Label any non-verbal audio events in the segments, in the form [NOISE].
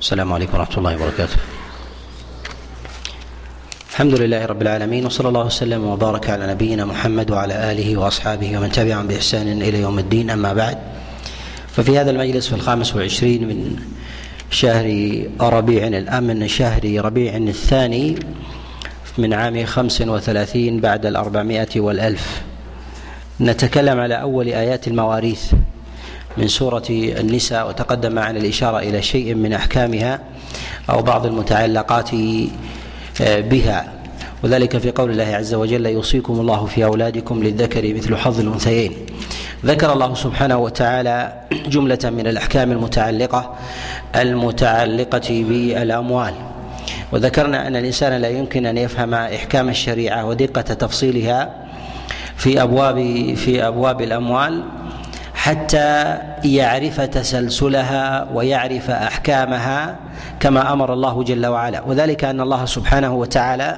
السلام عليكم ورحمة الله وبركاته. الحمد لله رب العالمين وصلى الله وسلم وبارك على نبينا محمد وعلى آله وأصحابه ومن تبعهم بإحسان إلى يوم الدين. أما بعد ففي هذا المجلس في الخامس والعشرين من شهر ربيع الأمن شهر ربيع الثاني من عام خمس وثلاثين بعد الأربعمائة والألف نتكلم على أول آيات المواريث. من سورة النساء وتقدم معنا الإشارة إلى شيء من أحكامها أو بعض المتعلقات آه، بها. وذلك في قول الله عز وجل يوصيكم الله في أولادكم للذكر مثل حظ الأنثيين. ذكر الله سبحانه وتعالى جملة من الأحكام المتعلقة المتعلقة بالأموال. وذكرنا أن الإنسان لا يمكن أن يفهم إحكام الشريعة ودقة تفصيلها في أبواب في أبواب الأموال. حتى يعرف تسلسلها ويعرف أحكامها كما أمر الله جل وعلا. وذلك أن الله سبحانه وتعالى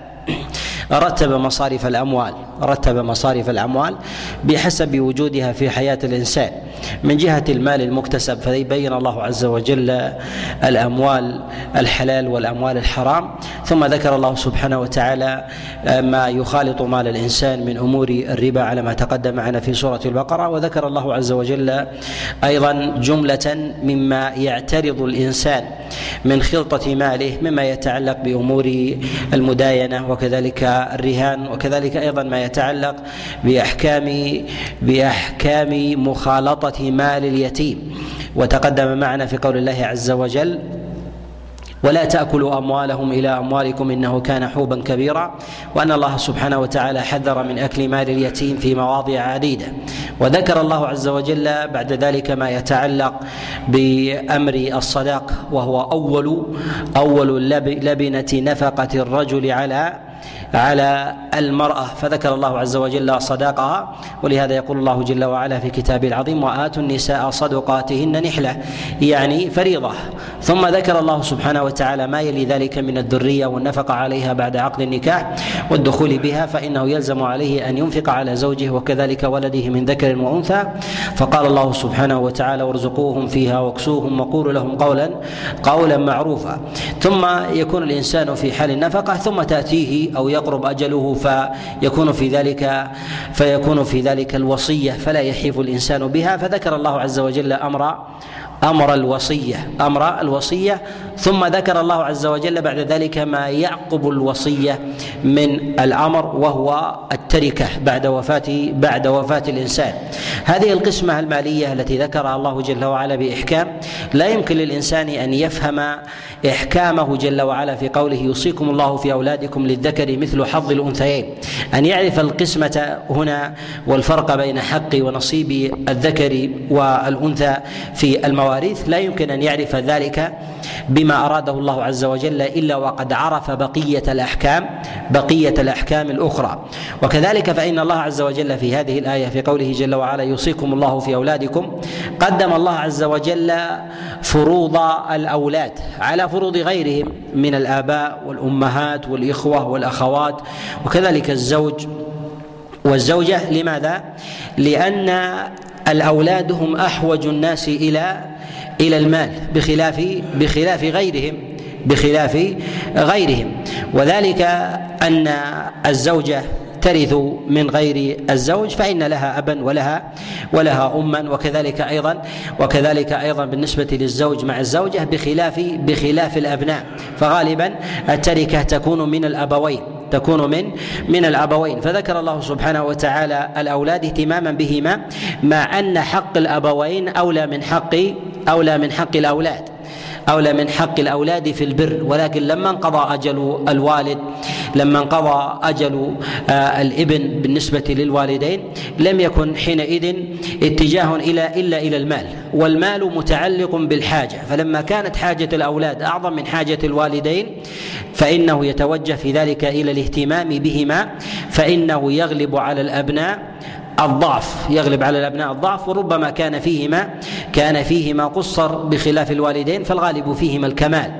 رتب مصارف الأموال رتب مصارف الأموال بحسب وجودها في حياة الإنسان. من جهة المال المكتسب فيبين الله عز وجل الأموال الحلال والأموال الحرام. ثم ذكر الله سبحانه وتعالى ما يخالط مال الإنسان من أمور الربا على ما تقدم معنا في سورة البقرة. وذكر الله عز وجل أيضا جملة مما يعترض الإنسان من خلطة ماله مما يتعلق بأمور المداينة وكذلك الرهان وكذلك أيضا ما يتعلق بأحكام بأحكام مخالطة مال اليتيم. وتقدم معنا في قول الله عز وجل ولا تأكلوا أموالهم إلى أموالكم إنه كان حوبا كبيرا. وأن الله سبحانه وتعالى حذر من أكل مال اليتيم في مواضع عديدة. وذكر الله عز وجل بعد ذلك ما يتعلق بأمر الصداق وهو أول أول لبنة نفقة الرجل على على المرأة فذكر الله عز وجل صداقها ولهذا يقول الله جل وعلا في كتابه العظيم وآتوا النساء صدقاتهن نحلة يعني فريضة. ثم ذكر الله سبحانه وتعالى ما يلي ذلك من الذرية والنفقة عليها بعد عقد النكاح والدخول بها فإنه يلزم عليه أن ينفق على زوجه وكذلك ولده من ذكر وأنثى. فقال الله سبحانه وتعالى وارزقوهم فيها واكسوهم وقولوا لهم قولا قولا معروفا ثم يكون الإنسان في حال النفقة ثم تأتيه أو يقرب أجله فيكون في ذلك فيكون في ذلك الوصية فلا يحيف الإنسان بها. فذكر الله عز وجل أمر أمر الوصيه أمر الوصية ثم ذكر الله عز وجل بعد ذلك ما يعقب الوصية من الأمر وهو التركة بعد وفاه بعد وفاة الإنسان. هذه القسمة المالية التي ذكرها الله جل وعلا بإحكام لا يمكن للإنسان أن يفهم إحكامه جل وعلا في قوله يوصيكم الله في أولادكم للذكر مثل حظ الأنثيين. أن يعرف القسمة هنا والفرق بين حق ونصيب الذكر والأنثى في المواريث لا يمكن أن يعرف ذلك بما أراده الله عز وجل إلا وقد عرف بقية الأحكام بقية الأحكام الأخرى وكذلك فإن الله عز وجل في هذه الآية في قوله جل وعلا يوصيكم الله في أولادكم قدم الله عز وجل فروض الأولاد على فروض غيرهم من الآباء والأمهات والإخوة والأخوات وكذلك الزوج والزوجة لماذا؟ لأن الأولاد هم أحوج الناس إلى إلى المال بخلاف بخلاف غيرهم بخلاف غيرهم. وذلك أن الزوجة ترث من غير الزوج فإن لها أبا ولها ولها أما وكذلك أيضا وكذلك أيضا بالنسبة للزوج مع الزوجة بخلاف بخلاف الأبناء. فغالبا التركة تكون من الأبوين. تكون من من الأبوين. فذكر الله سبحانه وتعالى الأولاد اهتماما بهما مع أن حق الأبوين أولى من حق أولى من حق الأولاد. أولى من حق الأولاد في البر ولكن لما انقضى أجل الوالد لما انقضى أجل آه، الابن بالنسبة للوالدين لم يكن حينئذ اتجاه إلى إلا إلى المال والمال متعلق بالحاجة. فلما كانت حاجة الأولاد أعظم من حاجة الوالدين فإنه يتوجه في ذلك إلى الاهتمام بهما فإنه يغلب على الأبناء الضعف يغلب على الأبناء الضعف وربما كان فيهما كان فيهما قصر بخلاف الوالدين فالغالب فيهما الكمال.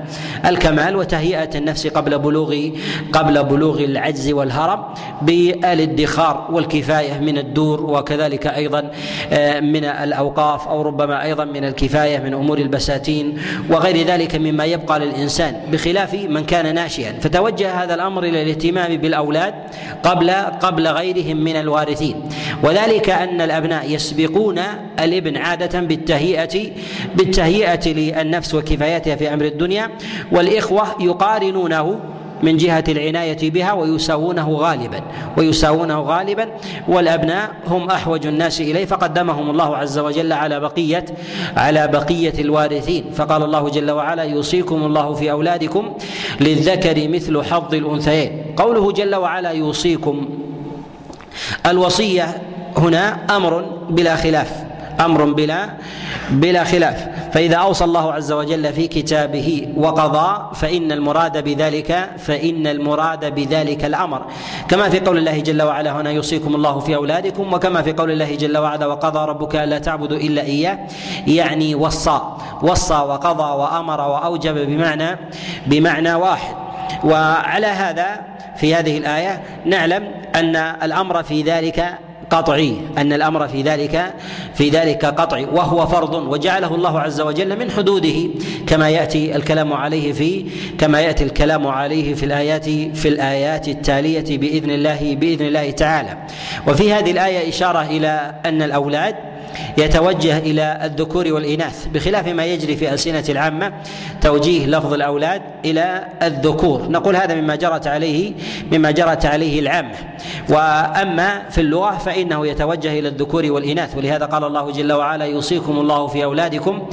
الكمال وتهيئة النفس قبل بلوغ قبل بلوغ العجز والهرم بالادخار والكفاية من الدور وكذلك أيضا آه، من الأوقاف أو ربما أيضا من الكفاية من أمور البساتين وغير ذلك مما يبقى للإنسان بخلاف من كان ناشئا. فتوجه هذا الأمر إلى الاهتمام بالأولاد قبل قبل غيرهم من الوارثين. وذلك أن الأبناء يسبقون الابن عادة بالتهيئه بالتهيئة للنفس وكفايتها في أمر الدنيا والإخوة يقارنونه من جهة العناية بها ويساوونه غالبا ويساوونه غالبا والأبناء هم أحوج الناس إليه فقدمهم الله عز وجل على بقية على بقية الوارثين. فقال الله جل وعلا يوصيكم الله في أولادكم للذكر مثل حظ الأنثيين. قوله جل وعلا يوصيكم. الوصية هنا أمر بلا خلاف أمر بلا بلا خلاف. فإذا أوصى الله عز وجل في كتابه وقضى فإن المراد بذلك فإن المراد بذلك الأمر. كما في قول الله جل وعلا هنا يوصيكم الله في أولادكم. وكما في قول الله جل وعلا وقضى ربك ألا تعبدوا إلا إياه. يعني وصى وصى وقضى وأمر وأوجب بمعنى بمعنى واحد. وعلى هذا في هذه الآية نعلم أن الأمر في ذلك قطعي أن الأمر في ذلك في ذلك قطعي وهو فرض وجعله الله عز وجل من حدوده كما يأتي الكلام عليه في كما يأتي الكلام عليه في الآيات في الآيات التالية بإذن الله بإذن الله تعالى. وفي هذه الآية إشارة إلى أن الأولاد يتوجه إلى الذكور والإناث بخلاف ما يجري في ألسنة العامة توجيه لفظ الأولاد إلى الذكور. نقول هذا مما جرت عليه مما جرت عليه العامه وأما في اللغة فإنه يتوجه إلى الذكور والإناث. ولهذا قال الله جل وعلا يوصيكم الله في أولادكم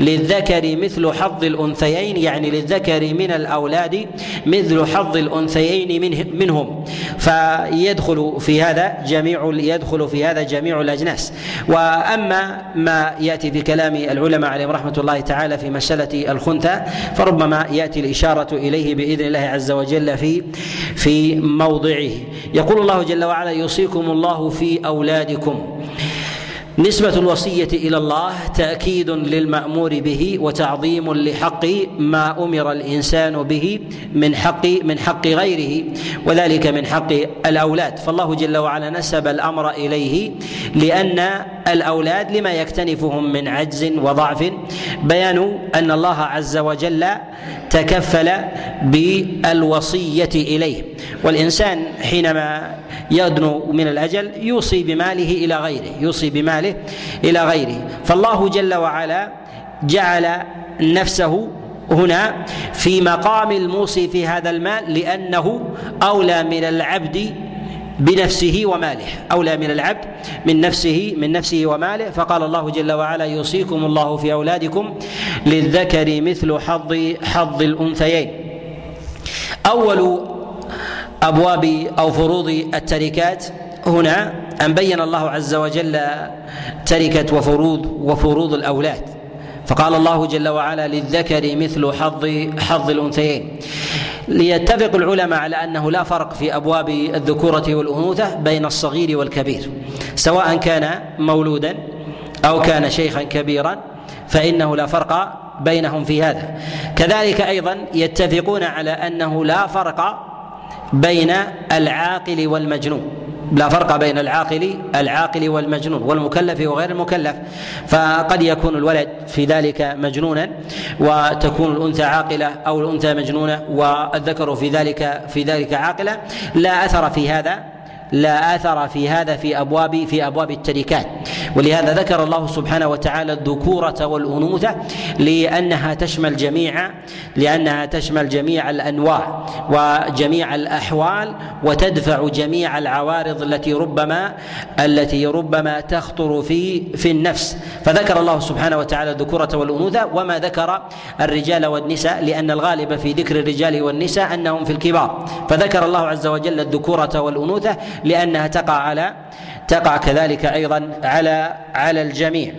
للذكر مثل حظ الأنثيين يعني للذكر من الأولاد مثل حظ الأنثيين منه منهم. فيدخل في هذا جميع يدخل في هذا جميع الأجناس. واما ما يأتي في كلام العلماء عليهم رحمة الله تعالى في مساله الخنثى فربما يأتي الإشارة إليه بإذن الله عز وجل في في موضعه. يقول الله جل وعلا يوصيكم الله في أولادكم. نسبة الوصية إلى الله تأكيد للمأمور به وتعظيم لحق ما أمر الإنسان به من حق من حق غيره وذلك من حق الأولاد. فالله جل وعلا نسب الأمر إليه لأن الأولاد لما يكتنفهم من عجز وضعف. بيان أن الله عز وجل تكفل بالوصية إليه. والإنسان حينما يدنو من الأجل يوصي بماله إلى غيره يوصي بماله إلى غيره. فالله جل وعلا جعل نفسه هنا في مقام الموصي في هذا المال لأنه أولى من العبد بنفسه وماله أولى من العبد من نفسه من نفسه وماله. فقال الله جل وعلا يوصيكم الله في أولادكم للذكر مثل حظ حظ الأنثيين. أول أبواب أو فروض التركات. هنا أن بين الله عز وجل تركة وفروض وفروض الأولاد. فقال الله جل وعلا للذكر مثل حظ حظ الأنثيين. ليتفق العلماء على أنه لا فرق في أبواب الذكورة والأنوثة بين الصغير والكبير. سواء كان مولودا أو كان شيخا كبيرا فإنه لا فرق بينهم في هذا. كذلك أيضا يتفقون على أنه لا فرق بين العاقل والمجنون. لا فرق بين العاقل العاقل والمجنون والمكلف وغير المكلف. فقد يكون الولد في ذلك مجنونا وتكون الأنثى عاقلة أو الأنثى مجنونة والذكر في ذلك في ذلك عاقلة. لا أثر في هذا. لا آثر في هذا في أبواب في أبواب التركات. ولهذا ذكر الله سبحانه وتعالى الذكورة والأنوثة لأنها تشمل جميع لأنها تشمل جميع الأنواع وجميع الأحوال وتدفع جميع العوارض التي ربما التي ربما تخطر في في النفس. فذكر الله سبحانه وتعالى الذكورة والأنوثة وما ذكر الرجال والنساء لأن الغالب في ذكر الرجال والنساء أنهم في الكبار. فذكر الله عز وجل الذكورة والأنوثة لأنها تقع على تقع كذلك أيضا على على الجميع.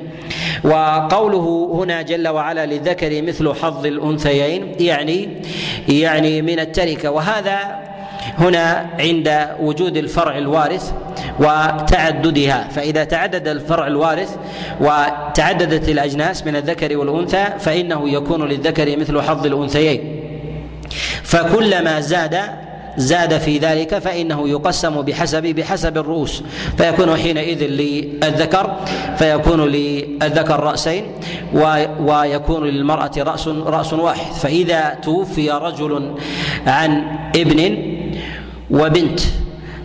وقوله هنا جل وعلا للذكر مثل حظ الأنثيين يعني يعني من التركة. وهذا هنا عند وجود الفرع الوارث وتعددها. فإذا تعدد الفرع الوارث وتعددت الأجناس من الذكر والأنثى فإنه يكون للذكر مثل حظ الأنثيين. فكلما زاد زاد في ذلك فإنه يقسم بحسب بحسب الرؤوس. فيكون حينئذ للذكر فيكون للذكر رأسين ويكون للمرأة رأس رأس واحد. فإذا توفي رجل عن ابن وبنت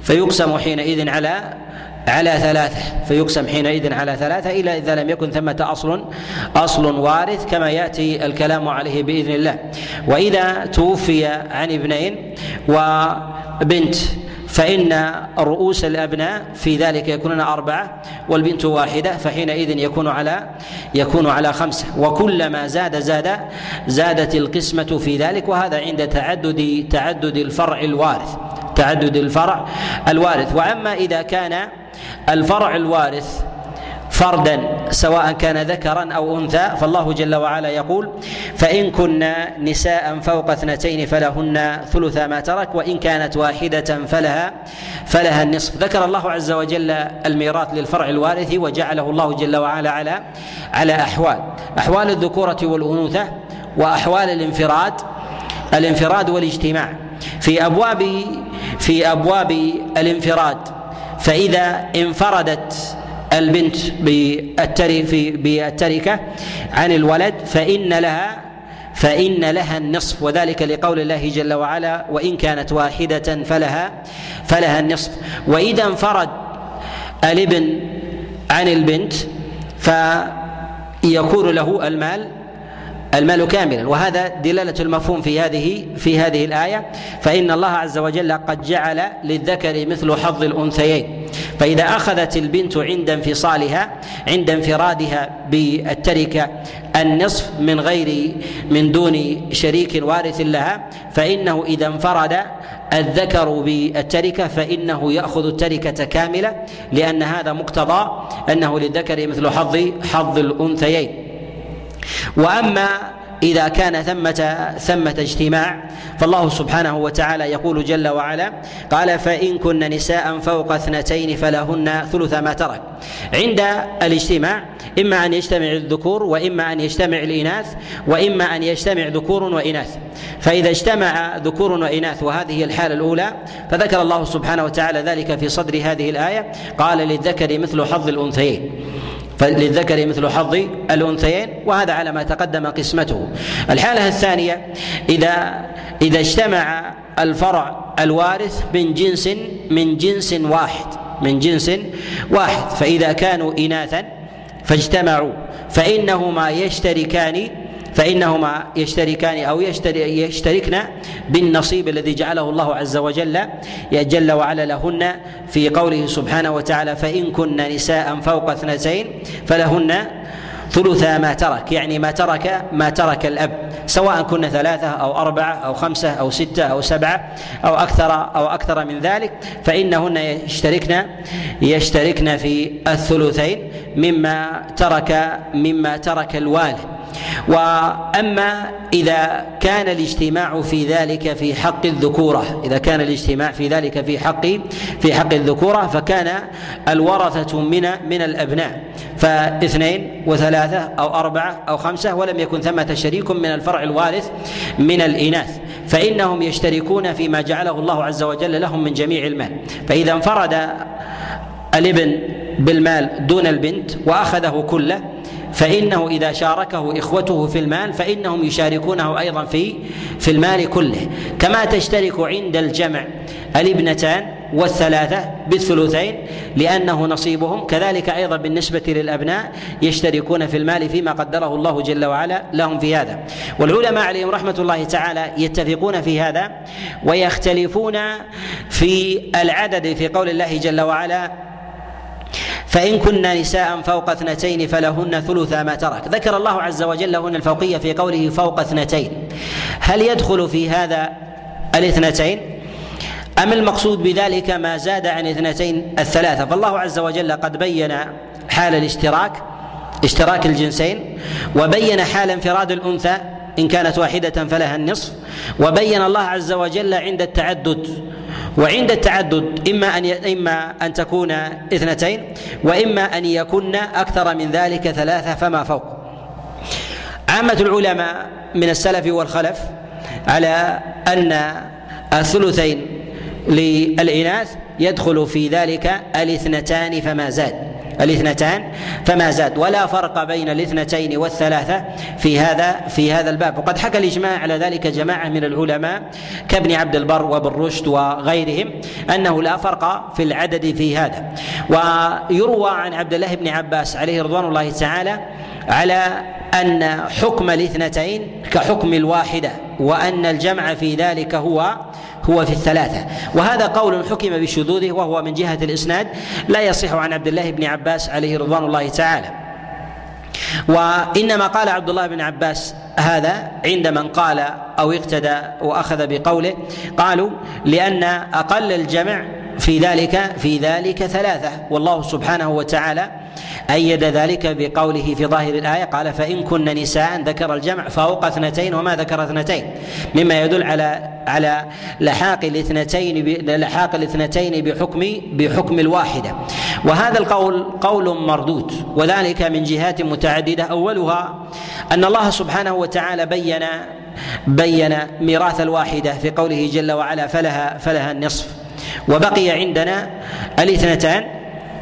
فيقسم حينئذ على على ثلاثة فيقسم حينئذ على ثلاثة إلا إذا لم يكن ثمة أصل أصل وارث كما يأتي الكلام عليه بإذن الله. وإذا توفي عن ابنين وبنت فإن رؤوس الأبناء في ذلك يكونون أربعة والبنت واحدة فحينئذ يكون على يكون على خمسة. وكلما زاد زاد زادت القسمة في ذلك وهذا عند تعدد تعدد الفرع الوارث تعدد الفرع الوارث. وأما إذا كان الفرع الوارث فردا سواء كان ذكرا أو أنثى فالله جل وعلا يقول فإن كن نساء فوق اثنتين فلهن ثلث ما ترك وإن كانت واحدة فلها فلها النصف. ذكر الله عز وجل الميراث للفرع الوارث وجعله الله جل وعلا على على أحوال. أحوال الذكورة والأنوثة وأحوال الانفراد الانفراد والاجتماع. في أبواب في أبواب الانفراد فإذا انفردت البنت بالتركة عن الولد فإن لها فإن لها النصف وذلك لقول الله جل وعلا وإن كانت واحدة فلها فلها النصف. وإذا انفرد الابن عن البنت فيكون له المال المال كاملا. وهذا دلالة المفهوم في هذه في هذه الآية. فإن الله عز وجل قد جعل للذكر مثل حظ الأنثيين. فإذا أخذت البنت عند انفصالها عند انفرادها بالتركة النصف من غير من دون شريك وارث لها فإنه إذا انفرد الذكر بالتركة فإنه يأخذ التركة كاملة لأن هذا مقتضى أنه للذكر مثل حظ حظ الأنثيين. وأما إذا كان ثمة ثمة اجتماع فالله سبحانه وتعالى يقول جل وعلا قال فإن كن نساء فوق اثنتين فلهن ثلث ما ترك عند الاجتماع إما أن يجتمع الذكور وإما أن يجتمع الإناث وإما أن يجتمع ذكور وإناث. فإذا اجتمع ذكور وإناث وهذه هي الحالة الأولى فذكر الله سبحانه وتعالى ذلك في صدر هذه الآية قال للذكر مثل حظ الأنثيين فللذكر مثل حظ الأنثيين وهذا على ما تقدم قسمته. الحالة الثانية إذا إذا اجتمع الفرع الوارث من جنس من جنس واحد من جنس واحد فإذا كانوا اناثا فاجتمعوا فإنهما يشتركان فإنهما يشتركان أو يشتركن بالنصيب الذي جعله الله عز وجل جل وعلا لهن في قوله سبحانه وتعالى فإن كن نساء فوق اثنتين فلهن ثلث ما ترك يعني ما ترك ما ترك الأب سواء كنا ثلاثة أو أربعة أو خمسة أو ستة أو سبعة أو أكثر أو أكثر من ذلك فإنهن يشتركن يشتركن في الثلثين مما ترك مما ترك الوالد. وأما إذا كان الاجتماع في ذلك في حق الذكورة إذا كان الاجتماع في ذلك في حق في حق الذكورة فكان الورثة من من الأبناء. فاثنين وثلاثة أو أربعة أو خمسة ولم يكن ثمة شريك من الفرع الوارث من الإناث. فإنهم يشتركون فيما جعله الله عز وجل لهم من جميع المال. فإذا انفرد الابن بالمال دون البنت وأخذه كله فإنه إذا شاركه إخوته في المال فإنهم يشاركونه أيضا في في المال كله. كما تشترك عند الجمع الابنتان والثلاثة بالثلثين لأنه نصيبهم. كذلك أيضا بالنسبة للأبناء يشتركون في المال فيما قدره الله جل وعلا لهم في هذا. والعلماء عليهم رحمة الله تعالى يتفقون في هذا ويختلفون في العدد في قول الله جل وعلا فإن كن نساء فوق اثنتين فلهن ثلث ما ترك. ذكر الله عز وجل هنا الفوقية في قوله فوق اثنتين. هل يدخل في هذا الاثنتين؟ أم المقصود بذلك ما زاد عن اثنتين الثلاثة؟ فالله عز وجل قد بين حال الاشتراك اشتراك الجنسين وبين حال انفراد الأنثى إن كانت واحدة فلها النصف. وبين الله عز وجل عند التعدد. وعند التعدد إما أن إما أن تكون اثنتين وإما أن يكن أكثر من ذلك ثلاثة فما فوق. عامة العلماء من السلف والخلف على أن الثلثين للإناث يدخل في ذلك الاثنتان فما زاد. الاثنتان فما زاد. ولا فرق بين الاثنتين والثلاثة في هذا في هذا الباب. وقد حكى الإجماع على ذلك جماعة من العلماء كابن عبد البر وابن رشد وغيرهم أنه لا فرق في العدد في هذا. ويروى عن عبد الله بن عباس عليه رضوان الله تعالى على أن حكم الاثنتين كحكم الواحدة. وأن الجمع في ذلك هو هو في الثلاثة. وهذا قول حكم بشذوذه وهو من جهة الإسناد لا يصح عن عبد الله بن عباس عليه رضوان الله تعالى. وإنما قال عبد الله بن عباس هذا عند من قال أو اقتدى وأخذ بقوله. قالوا لأن أقل الجمع في ذلك في ذلك ثلاثة. والله سبحانه وتعالى أيد ذلك بقوله في ظاهر الآية قال فإن كن نساء ذكر الجمع فوق اثنتين وما ذكر اثنتين مما يدل على على لحاق الاثنتين لحاق الاثنتين بحكم بحكم الواحدة وهذا القول قول مردود وذلك من جهات متعددة أولها أن الله سبحانه وتعالى بين بين ميراث الواحدة في قوله جل وعلا فلها فلها النصف وبقي عندنا الاثنتان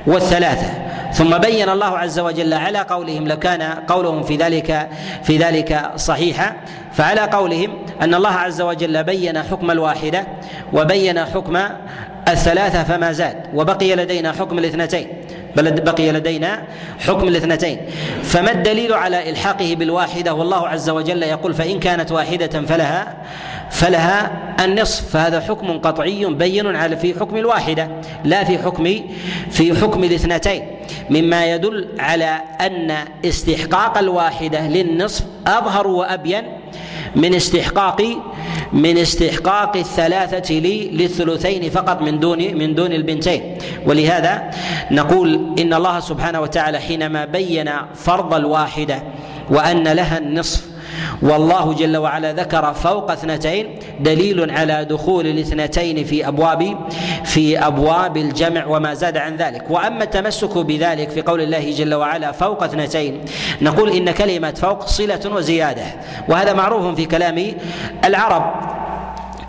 والثلاثة ثم بين الله عز وجل على قولهم لكان قولهم في ذلك في ذلك صحيحا فعلى قولهم أن الله عز وجل بين حكم الواحدة وبين حكم الثلاثة فما زاد وبقي لدينا حكم الاثنتين. بل بقي لدينا حكم الاثنتين. فما الدليل على إلحاقه بالواحدة؟ والله عز وجل يقول فإن كانت واحدة فلها فلها النصف. فهذا حكم قطعي بين على في حكم الواحدة لا في حكم في حكم الاثنتين. مما يدل على أن استحقاق الواحدة للنصف أظهر وأبين من استحقاق من استحقاق الثلاثة للثلثين فقط من دون من دون البنتين. ولهذا نقول إن الله سبحانه وتعالى حينما بين فرض الواحدة وأن لها النصف والله جل وعلا ذكر فوق اثنتين دليل على دخول الاثنتين في ابواب في أبواب الجمع وما زاد عن ذلك. وأما التمسك بذلك في قول الله جل وعلا فوق اثنتين نقول إن كلمة فوق صلة وزيادة وهذا معروف في كلام العرب.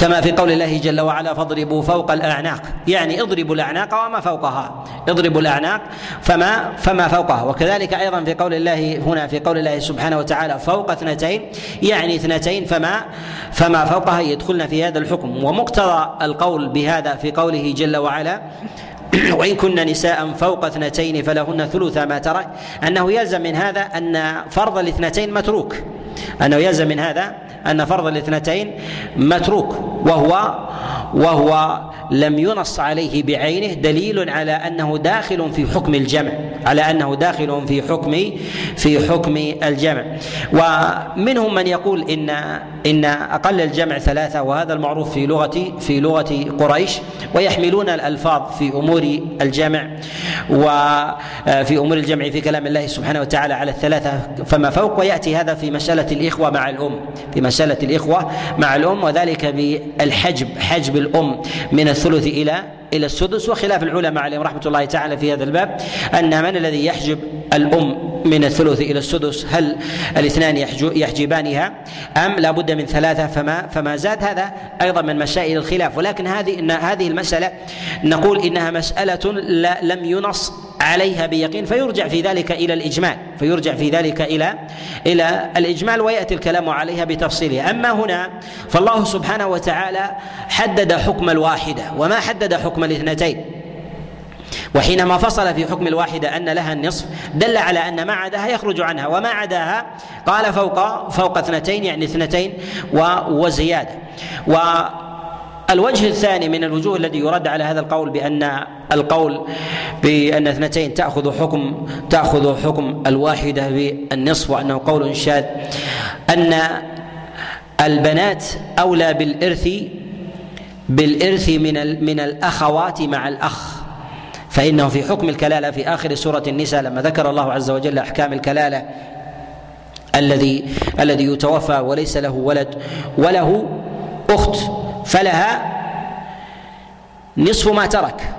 كما في قول الله جل وعلا فاضربوا فوق الأعناق. يعني اضربوا الأعناق وما فوقها. اضربوا الأعناق فما فما فوقها. وكذلك أيضا في قول الله هنا في قول الله سبحانه وتعالى فوق اثنتين يعني اثنتين فما فما فوقها يدخلن في هذا الحكم. ومقتضى القول بهذا في قوله جل وعلا [CLEARS THROAT] وإن كن نساء فوق اثنتين فلهن ثلث ما ترك. أنه يلزم من هذا أن فرض الاثنتين متروك. أنه يلزم من هذا أن فرض الاثنتين متروك وهو وهو لم ينص عليه بعينه دليل على أنه داخل في حكم الجمع على أنه داخل في حكم في حكم الجمع. ومنهم من يقول ان إن أقل الجمع ثلاثة وهذا المعروف في لغه في لغة قريش ويحملون الألفاظ في أمور الجمع. وفي أمور الجمع في كلام الله سبحانه وتعالى على الثلاثة فما فوق ويأتي هذا في مسألة الإخوة مع الأم في مسألة الإخوة مع الأم وذلك بالحجب حجب الأم من الثلث إلى إلى السدس وخلاف العلماء عليهم رحمة الله تعالى في هذا الباب ان من الذي يحجب الأم من الثلث إلى السدس؟ هل الاثنان يحجبانها أم لا بد من ثلاثة؟ فما فما زاد هذا أيضا من مسائل الخلاف. ولكن هذه إن هذه المسألة نقول إنها مسألة لا لم ينص عليها بيقين فيرجع في ذلك إلى الإجمال فيرجع في ذلك إلى إلى الإجمال ويأتي الكلام عليها بتفصيله. أما هنا فالله سبحانه وتعالى حدد حكم الواحدة. وما حدد حكم الاثنتين؟ وحينما فصل في حكم الواحدة أن لها النصف دل على أن ما عداها يخرج عنها وما عداها قال فوق فوق اثنتين يعني اثنتين وزيادة. و الوجه الثاني من الوجوه الذي يرد على هذا القول بأن القول بأن اثنتين تأخذ حكم تأخذ حكم الواحدة بالنصف وأنه قول شاذ أن البنات أولى بالإرث بالإرث من من الأخوات مع الأخ. فإنه في حكم الكلالة في آخر سورة النساء لما ذكر الله عز وجل أحكام الكلالة الذي الذي يتوفى وليس له ولد وله أخت. فلها نصف ما ترك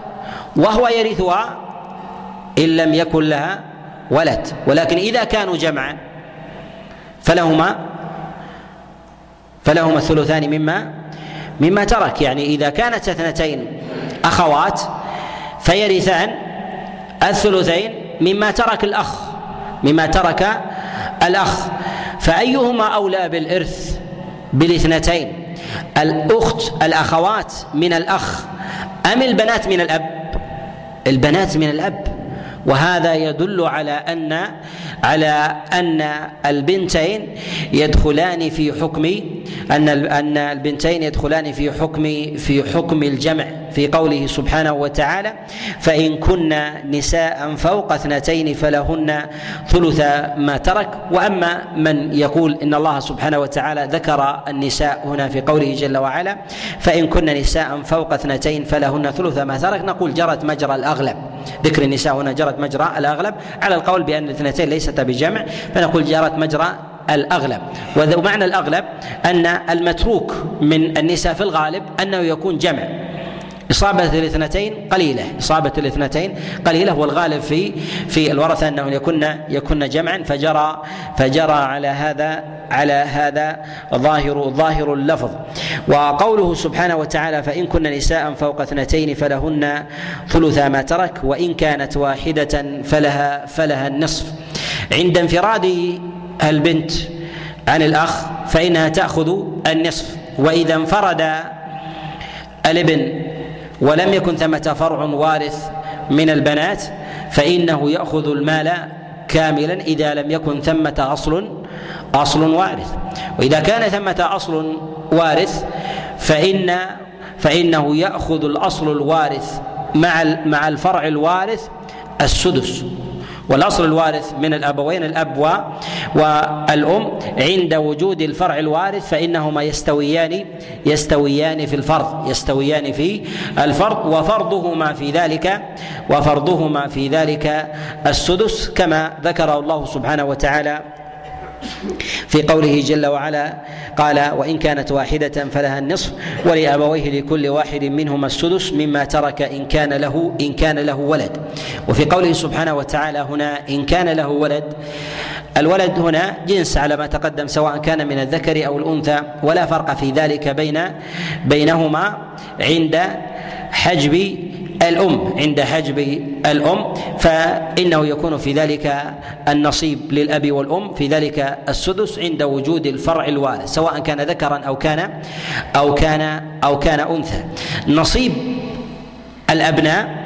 وهو يرثها إن لم يكن لها ولد. ولكن إذا كانوا جمعا فلهما فلهما الثلثان مما مما ترك. يعني إذا كانت اثنتين أخوات فيرثان الثلثين مما ترك الأخ مما ترك الأخ. فأيهما أولى بالإرث بالاثنتين؟ الأخت الأخوات من الأخ أم البنات من الأب؟ البنات من الأب. وهذا يدل على أن على أن البنتين يدخلان في حكم أن أن البنتين يدخلان في حكم في حكم الجمع. في قوله سبحانه وتعالى فإن كن نساء فوق اثنتين فلهن ثلث ما ترك. وأما من يقول إن الله سبحانه وتعالى ذكر النساء هنا في قوله جل وعلا فإن كن نساء فوق اثنتين فلهن ثلث ما ترك نقول جرت مجرى الأغلب. ذكر النساء هنا جرت مجرى الأغلب. على القول بأن الاثنتين ليست بجمع فنقول جرت مجرى الأغلب. ومعنى الأغلب أن المتروك من النساء في الغالب أنه يكون جمع. إصابة الاثنتين قليلة. إصابة الاثنتين قليلة والغالب في في الورثة أنهم يكن يكن جمعا فجرى فجرى على هذا على هذا ظاهر ظاهر اللفظ. وقوله سبحانه وتعالى فإن كن نساء فوق اثنتين فلهن ثلث ما ترك وإن كانت واحدة فلها فلها النصف. عند انفراد البنت عن الأخ فإنها تأخذ النصف وإذا انفرد الابن ولم يكن ثمة فرع وارث من البنات فإنه يأخذ المال كاملا إذا لم يكن ثمة أصل أصل وارث. وإذا كان ثمة أصل وارث فإن فإنه يأخذ الأصل الوارث مع مع الفرع الوارث السدس. والأصل الوارث من الأبوين الاب والأم عند وجود الفرع الوارث فإنهما يستويان يستويان في الفرض يستويان في الفرض وفرضهما في ذلك وفرضهما في ذلك السدس كما ذكره الله سبحانه وتعالى في قوله جل وعلا قال وإن كانت واحدة فلها النصف ولأبويه لكل واحد منهما السدس مما ترك إن كان له إن كان له ولد. وفي قوله سبحانه وتعالى هنا إن كان له ولد الولد هنا جنس على ما تقدم سواء كان من الذكر أو الأنثى ولا فرق في ذلك بين بينهما عند حجب الأم عند حجب الأم فإنه يكون في ذلك النصيب للأب والأم في ذلك السدس عند وجود الفرع الوارث سواء كان ذكرا أو كان أو كان أو كان أنثى. نصيب الأبناء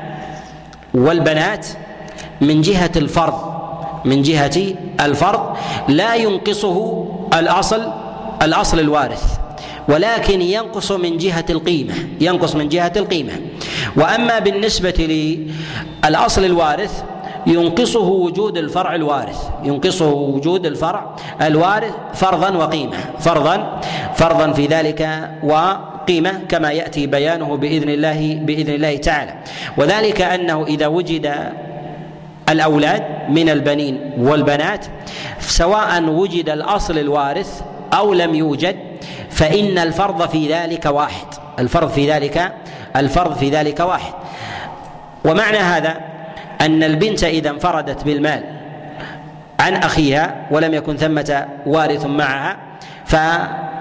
والبنات من جهة الفرض من جهة الفرض لا ينقصه الأصل الأصل الوارث ولكن ينقص من جهة القيمة ينقص من جهة القيمة. وأما بالنسبة للأصل الوارث ينقصه وجود الفرع الوارث. ينقصه وجود الفرع الوارث فرضا وقيمة. فرضا فرضا في ذلك وقيمة كما يأتي بيانه بإذن الله بإذن الله تعالى. وذلك أنه إذا وجد الأولاد من البنين والبنات سواء وجد الأصل الوارث أو لم يوجد فإن الفرض في ذلك واحد. الفرض في ذلك الفرض في ذلك واحد. ومعنى هذا أن البنت إذا انفردت بالمال عن أخيها ولم يكن ثمة وارث معها ف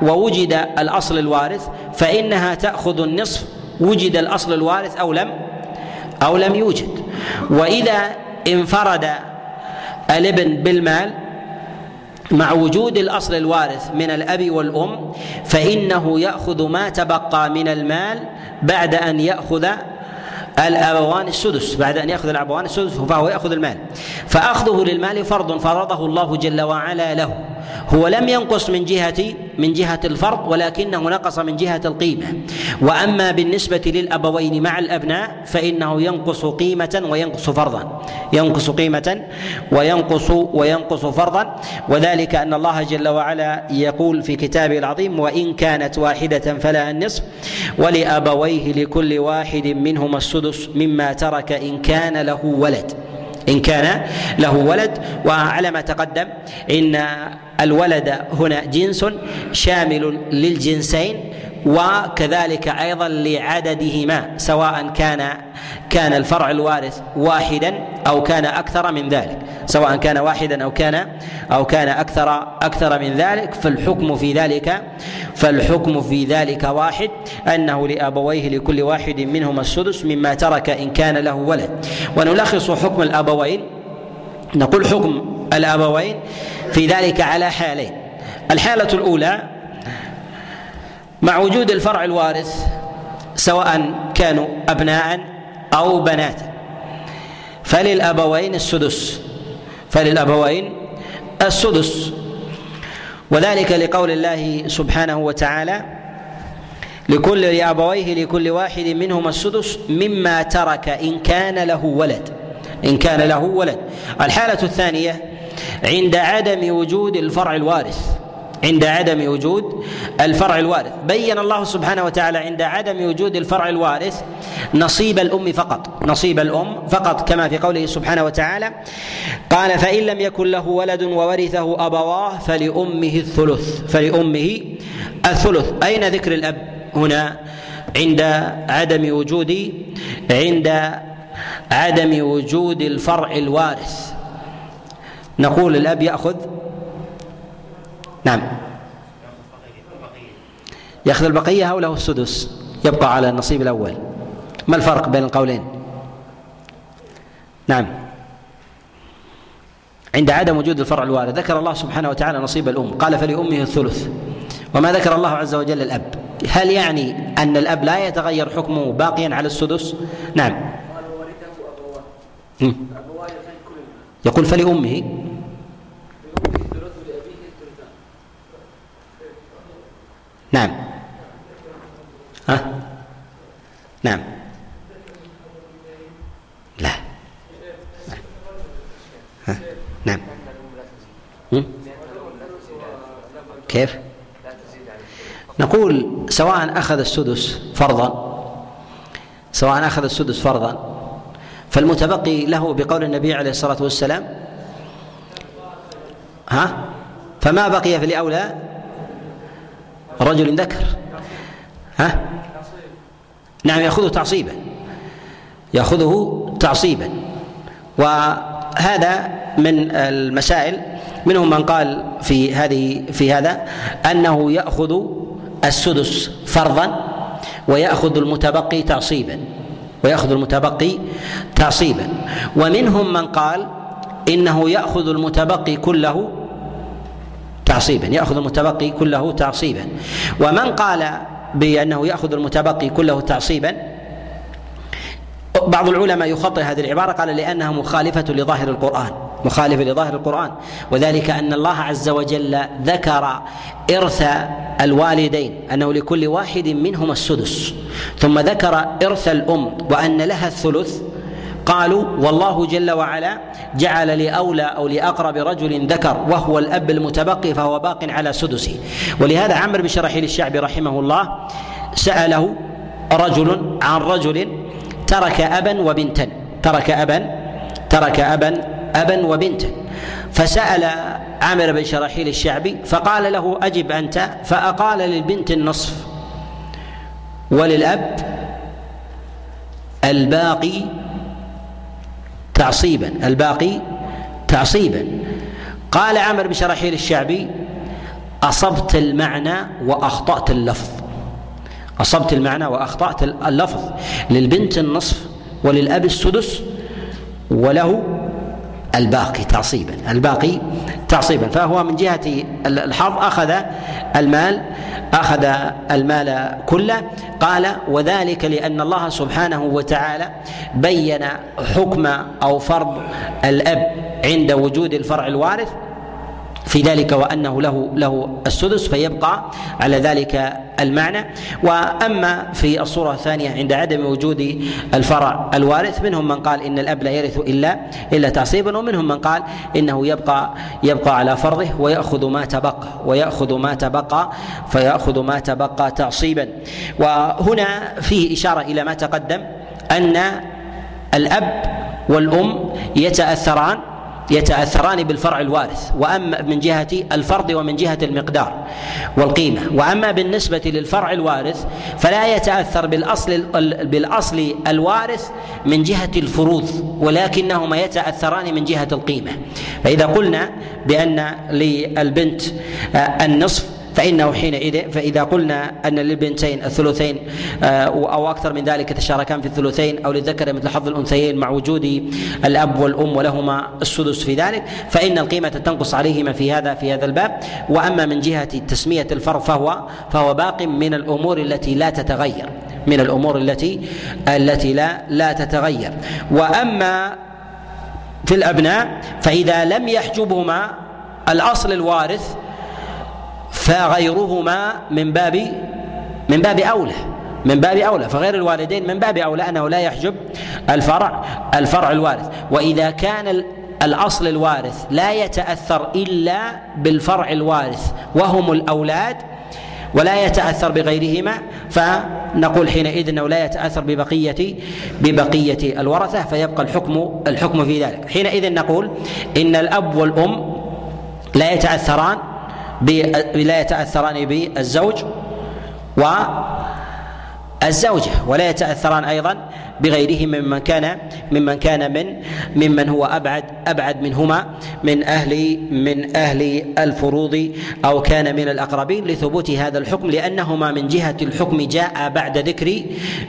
ووجد الأصل الوارث فإنها تأخذ النصف وجد الأصل الوارث أو لم أو لم يوجد. وإذا انفرد الابن بالمال مع وجود الأصل الوارث من الأب والأم فإنه يأخذ ما تبقى من المال بعد أن يأخذ الأبوان السدس بعد أن يأخذ الأبوان السدس فهو يأخذ المال. فأخذه للمال فرض فرضه الله جل وعلا له. هو لم ينقص من جهة من جهة الفرض ولكنه نقص من جهة القيمة. وأما بالنسبة للأبوين مع الأبناء فإنه ينقص قيمة وينقص فرضا. ينقص قيمة وينقص وينقص فرضا. وذلك أن الله جل وعلا يقول في كتابه العظيم وإن كانت واحدة فلها النصف ولأبويه لكل واحد منهما السدس مما ترك إن كان له ولد. إن كان له ولد. وعلى ما تقدم إن الولد هنا جنس شامل للجنسين. وكذلك أيضا لعددهما سواء كان كان الفرع الوارث واحدا أو كان أكثر من ذلك. سواء كان واحدا أو كان أو كان أكثر أكثر من ذلك فالحكم في ذلك فالحكم في ذلك واحد أنه لأبويه لكل واحد منهما السدس مما ترك إن كان له ولد. ونلخص حكم الأبوين. نقول حكم الأبوين في ذلك على حالين. الحالة الأولى مع وجود الفرع الوارث سواء كانوا ابناء أو بنات. فللأبوين السدس. فللأبوين السدس. وذلك لقول الله سبحانه وتعالى لكل لأبويه لكل واحد منهما السدس مما ترك إن كان له ولد. إن كان له ولد. الحالة الثانية عند عدم وجود الفرع الوارث. عند عدم وجود الفرع الوارث. بين الله سبحانه وتعالى عند عدم وجود الفرع الوارث نصيب الأم فقط. نصيب الأم فقط كما في قوله سبحانه وتعالى قال فإن لم يكن له ولد وورثه أبواه فلأمه الثلث. فلأمه الثلث. أين ذكر الأب؟ هنا عند عدم وجود عند عدم وجود الفرع الوارث. نقول الأب يأخذ نعم. ياخذ البقية أو له السدس يبقى على النصيب الأول. ما الفرق بين القولين؟ نعم. عند عدم وجود الفرع الوارث ذكر الله سبحانه وتعالى نصيب الأم قال فلأمه الثلث. وما ذكر الله عز وجل الأب؟ هل يعني أن الأب لا يتغير حكمه باقيا على السدس؟ نعم. يقول فلأمه نعم. ها؟ نعم. لا. ها؟ نعم. كيف؟ نقول سواء أخذ السدس فرضا سواء أخذ السدس فرضا فالمتبقي له بقول النبي عليه الصلاة والسلام ها؟ فما بقي في الأولى؟ رجل ذكر. ها؟ نعم يأخذه تعصيبا. يأخذه تعصيبا. وهذا من المسائل منهم من قال في هذه في هذا أنه يأخذ السدس فرضا ويأخذ المتبقي تعصيبا. ويأخذ المتبقي تعصيبا. ومنهم من قال إنه يأخذ المتبقي كله تعصيبا يأخذ المتبقي كله تعصيبا. ومن قال بأنه يأخذ المتبقي كله تعصيبا بعض العلماء يخطئ هذه العبارة قال لأنها مخالفة لظاهر القرآن مخالفة لظاهر القرآن. وذلك أن الله عز وجل ذكر إرث الوالدين أنه لكل واحد منهما السدس. ثم ذكر إرث الأم وأن لها الثلث قالوا والله جل وعلا جعل لأولى أو لأقرب رجل ذكر وهو الأب المتبقي فهو باق على سدسه. ولهذا عمرو بن شرحيل الشعبي رحمه الله سأله رجل عن رجل ترك أبا وبنتا ترك أبا ترك أبا أبا وبنتا. فسأل عامر بن شراحيل الشعبي فقال له أجب أنت؟ فأقال للبنت النصف. وللأب الباقي تعصيبا الباقي تعصيبا. قال عمر بن شراحيل الشعبي أصبت المعنى وأخطأت اللفظ. أصبت المعنى وأخطأت اللفظ للبنت النصف وللأب السدس وله الباقي تعصيبا الباقي تعصيبا. فهو من جهة الحظ أخذ المال أخذ المال كله. قال وذلك لأن الله سبحانه وتعالى بين حكم أو فرض الأب عند وجود الفرع الوارث في ذلك وأنه له له السدس فيبقى على ذلك المعنى. وأما في الصورة الثانية عند عدم وجود الفرع الوارث منهم من قال إن الأب لا يرث إلا إلا تعصيبا ومنهم من قال إنه يبقى يبقى على فرضه ويأخذ ما تبقى ويأخذ ما تبقى فيأخذ ما تبقى تعصيبا. وهنا فيه إشارة إلى ما تقدم أن الأب والأم يتأثران يتأثران بالفرع الوارث وأما من جهة الفرض ومن جهة المقدار والقيمة. وأما بالنسبة للفرع الوارث فلا يتأثر بالأصل بالأصل الوارث من جهة الفروض ولكنهما يتأثران من جهة القيمة. فإذا قلنا بأن للبنت النصف فإنه حينئذ فإذا قلنا أن للبنتين الثلثين آه، أو أكثر من ذلك يتشاركان في الثلثين أو للذكر مثل حظ الأنثيين مع وجود الأب والأم ولهما السدس في ذلك فإن القيمة تنقص عليهما في هذا في هذا الباب. وأما من جهة تسمية الفرض فهو فهو باق من الأمور التي لا تتغير من الأمور التي التي لا لا تتغير. وأما في الأبناء فإذا لم يحجبهما الأصل الوارث فغيرهما من باب من باب أولى. من باب أولى. فغير الوالدين من باب أولى أنه لا يحجب الفرع الفرع الوارث. وإذا كان الأصل الوارث لا يتأثر إلا بالفرع الوارث وهم الأولاد ولا يتأثر بغيرهما فنقول حينئذ أنه لا يتأثر ببقيه ببقية الورثة فيبقى الحكم الحكم في ذلك. حينئذ نقول إن الأب والأم لا يتأثران لا يتأثران بالزوج والزوجة ولا يتأثران أيضا بغيرهم ممن كان ممن كان من ممن هو ابعد أبعد منهما من أهل من أهل الفروض أو كان من الأقربين لثبوت هذا الحكم لأنهما من جهة الحكم جاء بعد ذكر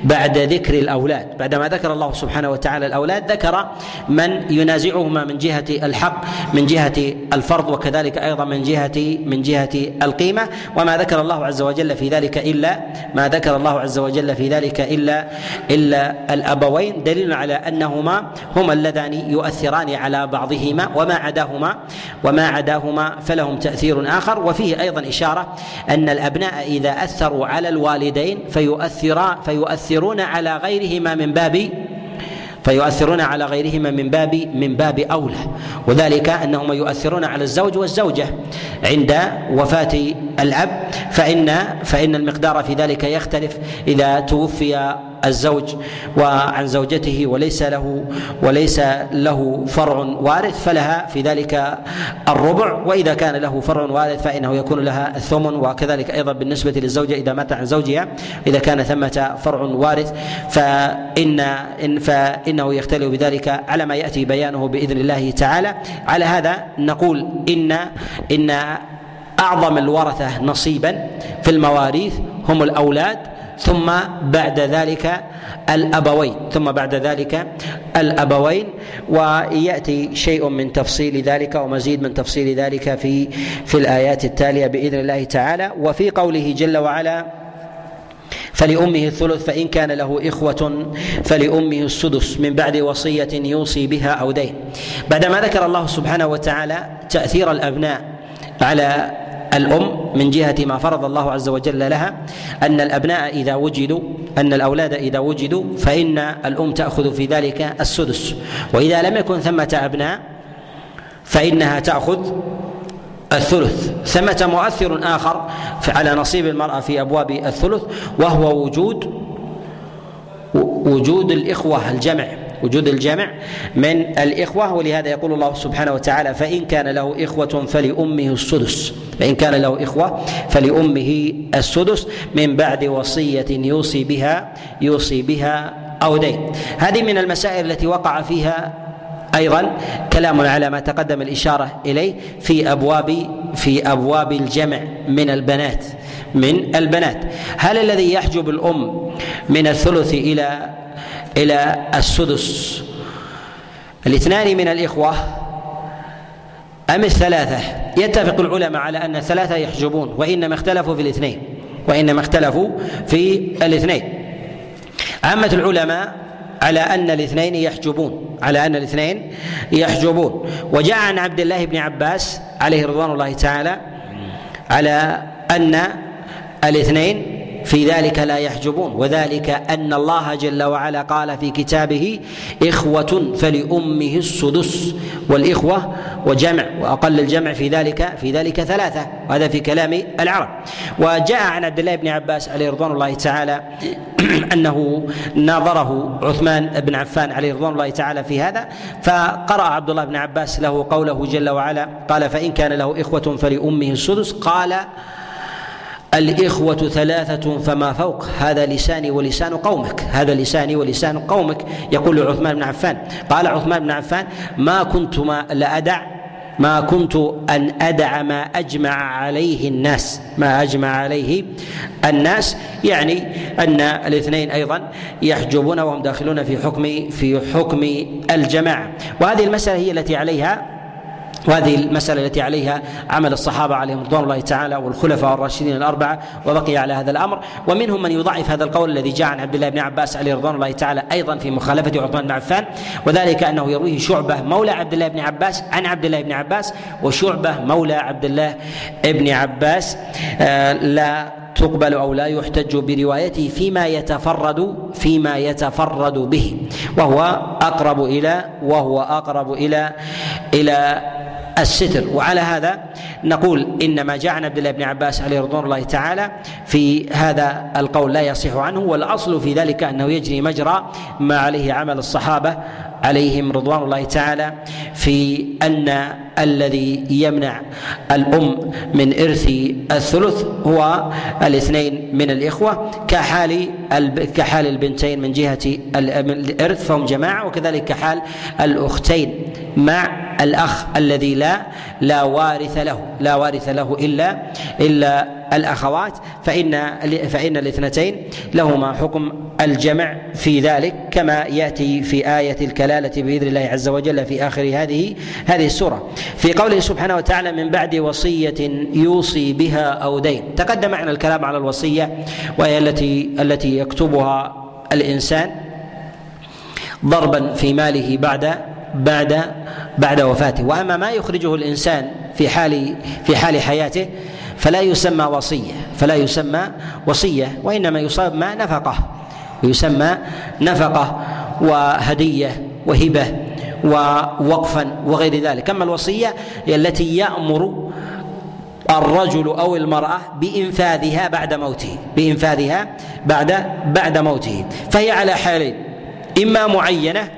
بعد ذكر الأولاد. بعدما ذكر الله سبحانه وتعالى الأولاد ذكر من ينازعهما من جهة الحق من جهة الفرض وكذلك أيضا من جهه من جهة القيمة. وما ذكر الله عز وجل في ذلك الا ما ذكر الله عز وجل في ذلك الا إلا الأبوين دليل على أنهما هما اللذان يؤثران على بعضهما وما عداهما وما عداهما فلهم تأثير آخر. وفيه أيضا إشارة أن الأبناء إذا أثروا على الوالدين فيؤثرا فيؤثرون على غيرهما من باب فيؤثرون على غيرهما من باب من باب أولى. وذلك أنهما يؤثرون على الزوج والزوجة عند وفاة الأب. فان فإن المقدار في ذلك يختلف إذا توفي الزوج وعن زوجته وليس له وليس له فرع وارث فلها في ذلك الربع وإذا كان له فرع وارث فإنه يكون لها الثمن وكذلك أيضا بالنسبة للزوجة إذا مات عن زوجها إذا كان ثمة فرع وارث فان إن فإنه يختلف بذلك على ما يأتي بيانه بإذن الله تعالى. على هذا نقول ان إن أعظم الورثة نصيبا في المواريث هم الأولاد ثم بعد ذلك الأبوين ثم بعد ذلك الأبوين ويأتي شيء من تفصيل ذلك ومزيد من تفصيل ذلك في في الآيات التالية بإذن الله تعالى. وفي قوله جل وعلا فلأمه الثلث فإن كان له إخوة فلأمه السدس من بعد وصية يوصي بها أو دين. بعدما ذكر الله سبحانه وتعالى تأثير الأبناء على الأم من جهة ما فرض الله عز وجل لها أن الأبناء إذا وجدوا أن الأولاد إذا وجدوا فإن الأم تأخذ في ذلك السدس. وإذا لم يكن ثمة أبناء فإنها تأخذ الثلث. ثمة مؤثر آخر على نصيب المرأة في أبواب الثلث وهو وجود وجود الإخوة الجمع. وجود الجمع من الإخوة ولهذا يقول الله سبحانه وتعالى فإن كان له إخوة فلأمه السدس. فإن كان له إخوة فلأمه السدس من بعد وصية يوصي بها يوصي بها أو دين. هذه من المسائل التي وقع فيها أيضا كلام على ما تقدم الإشارة إليه في أبواب في أبواب الجمع من البنات من البنات. هل الذي يحجب الأم من الثلث إلى إلى السدس. الاثنان من الإخوة أم الثلاثة؟ يتفق العلماء على أن الثلاثة يحجبون وإنما اختلفوا في الاثنين وإنما اختلفوا في الاثنين. عامة العلماء على أن الاثنين يحجبون على أن الاثنين يحجبون. وجاء عن عبد الله بن عباس عليه رضوان الله تعالى على أن الاثنين في ذلك لا يحجبون. وذلك أن الله جل وعلا قال في كتابه إخوة فلأمه السدس والإخوة وجمع وأقل الجمع في ذلك في ذلك ثلاثة وهذا في كلام العرب. وجاء عن عبد الله بن عباس عليه رضوان الله تعالى [CLEARS THROAT] أنه ناظره عثمان بن عفان عليه رضوان الله تعالى في هذا فقرأ عبد الله بن عباس له قوله جل وعلا قال فإن كان له إخوة فلأمه السدس. قال الإخوة ثلاثة فما فوق هذا لساني ولسان قومك هذا لساني ولسان قومك يقول عثمان بن عفان. قال عثمان بن عفان ما كنت ما لأدع ما كنت أن أدع ما أجمع عليه الناس. ما أجمع عليه الناس يعني أن الاثنين أيضا يحجبون وهم داخلون في حكم في حكم الجماعة. وهذه المسألة هي التي عليها وهذه المسألة التي عليها عمل الصحابة عليهم رضوان الله تعالى والخلفاء الراشدين الأربعة وبقي على هذا الأمر. ومنهم من يضعف هذا القول الذي جاء عن عبد الله بن عباس عليه رضوان الله تعالى أيضا في مخالفة عثمان بن عفان وذلك أنه يرويه شعبة مولى عبد الله بن عباس عن عبد الله بن عباس وشعبة مولى عبد الله بن عباس آه لا تقبل أو لا يحتج بروايته فيما يتفرد فيما يتفرد به وهو أقرب إلى وهو أقرب إلى إلى الستر. وعلى هذا نقول ان ما جاء عن عبد الله بن عباس عليه رضوان الله تعالى في هذا القول لا يصح عنه والأصل في ذلك أنه يجري مجرى ما عليه عمل الصحابة عليهم رضوان الله تعالى في أن الذي يمنع الأم من إرث الثلث هو الاثنين من الإخوة كحال كحال البنتين من جهة الإرث فهم جماعة وكذلك كحال الأختين مع الأخ الذي لا لا وارث له لا وارث له الا إلا الأخوات فإن فإن الاثنتين لهما حكم الجمع في ذلك كما يأتي في آية الكلالة بإذن الله عز وجل في آخر هذه هذه السورة. في قوله سبحانه وتعالى من بعد وصية يوصي بها أو دين. تقدم معنا الكلام على الوصية وهي التي التي يكتبها الإنسان ضربا في ماله بعد بعد بعد وفاته. وأما ما يخرجه الإنسان في حال في حال حياته فلا يسمى وصية فلا يسمى وصية وإنما يسمى نفقه يسمى نفقة وهدية وهبة ووقفا وغير ذلك. أما الوصية هي التي يأمر الرجل أو المرأة بإنفاذها بعد موته بإنفاذها بعد بعد موته. فهي على حالين إما معينة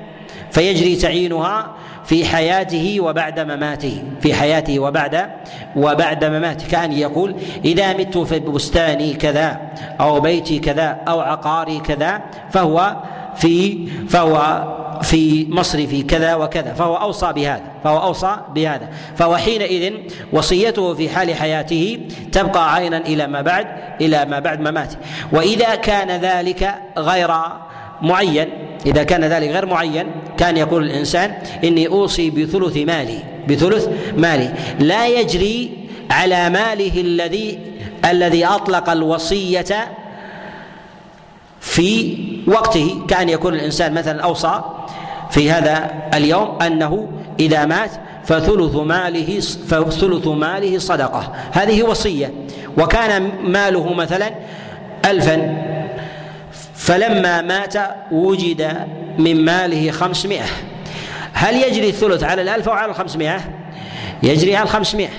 فيجري تعيينها في حياته وبعد مماته في حياته وبعد وبعد مماته. كأن يقول إذا مت في بستاني كذا أو بيتي كذا أو عقاري كذا فهو في فهو في مصرفي كذا وكذا فهو أوصى بهذا فهو أوصى بهذا. فهو حينئذ وصيته في حال حياته تبقى عينا إلى ما بعد إلى ما بعد مماته. وإذا كان ذلك غير معين إذا كان ذلك غير معين كان يقول الإنسان إني أوصي بثلث مالي بثلث مالي. لا يجري على ماله الذي الذي أطلق الوصية في وقته. كان يكون الإنسان مثلا أوصى في هذا اليوم أنه إذا مات فثلث ماله فثلث ماله صدقة. هذه وصية. وكان ماله مثلا ألفا فلما مات وجد من ماله خمسمائة. هل يجري الثلث على الألف أو على الخمسمائة؟ يجري على الخمسمائة.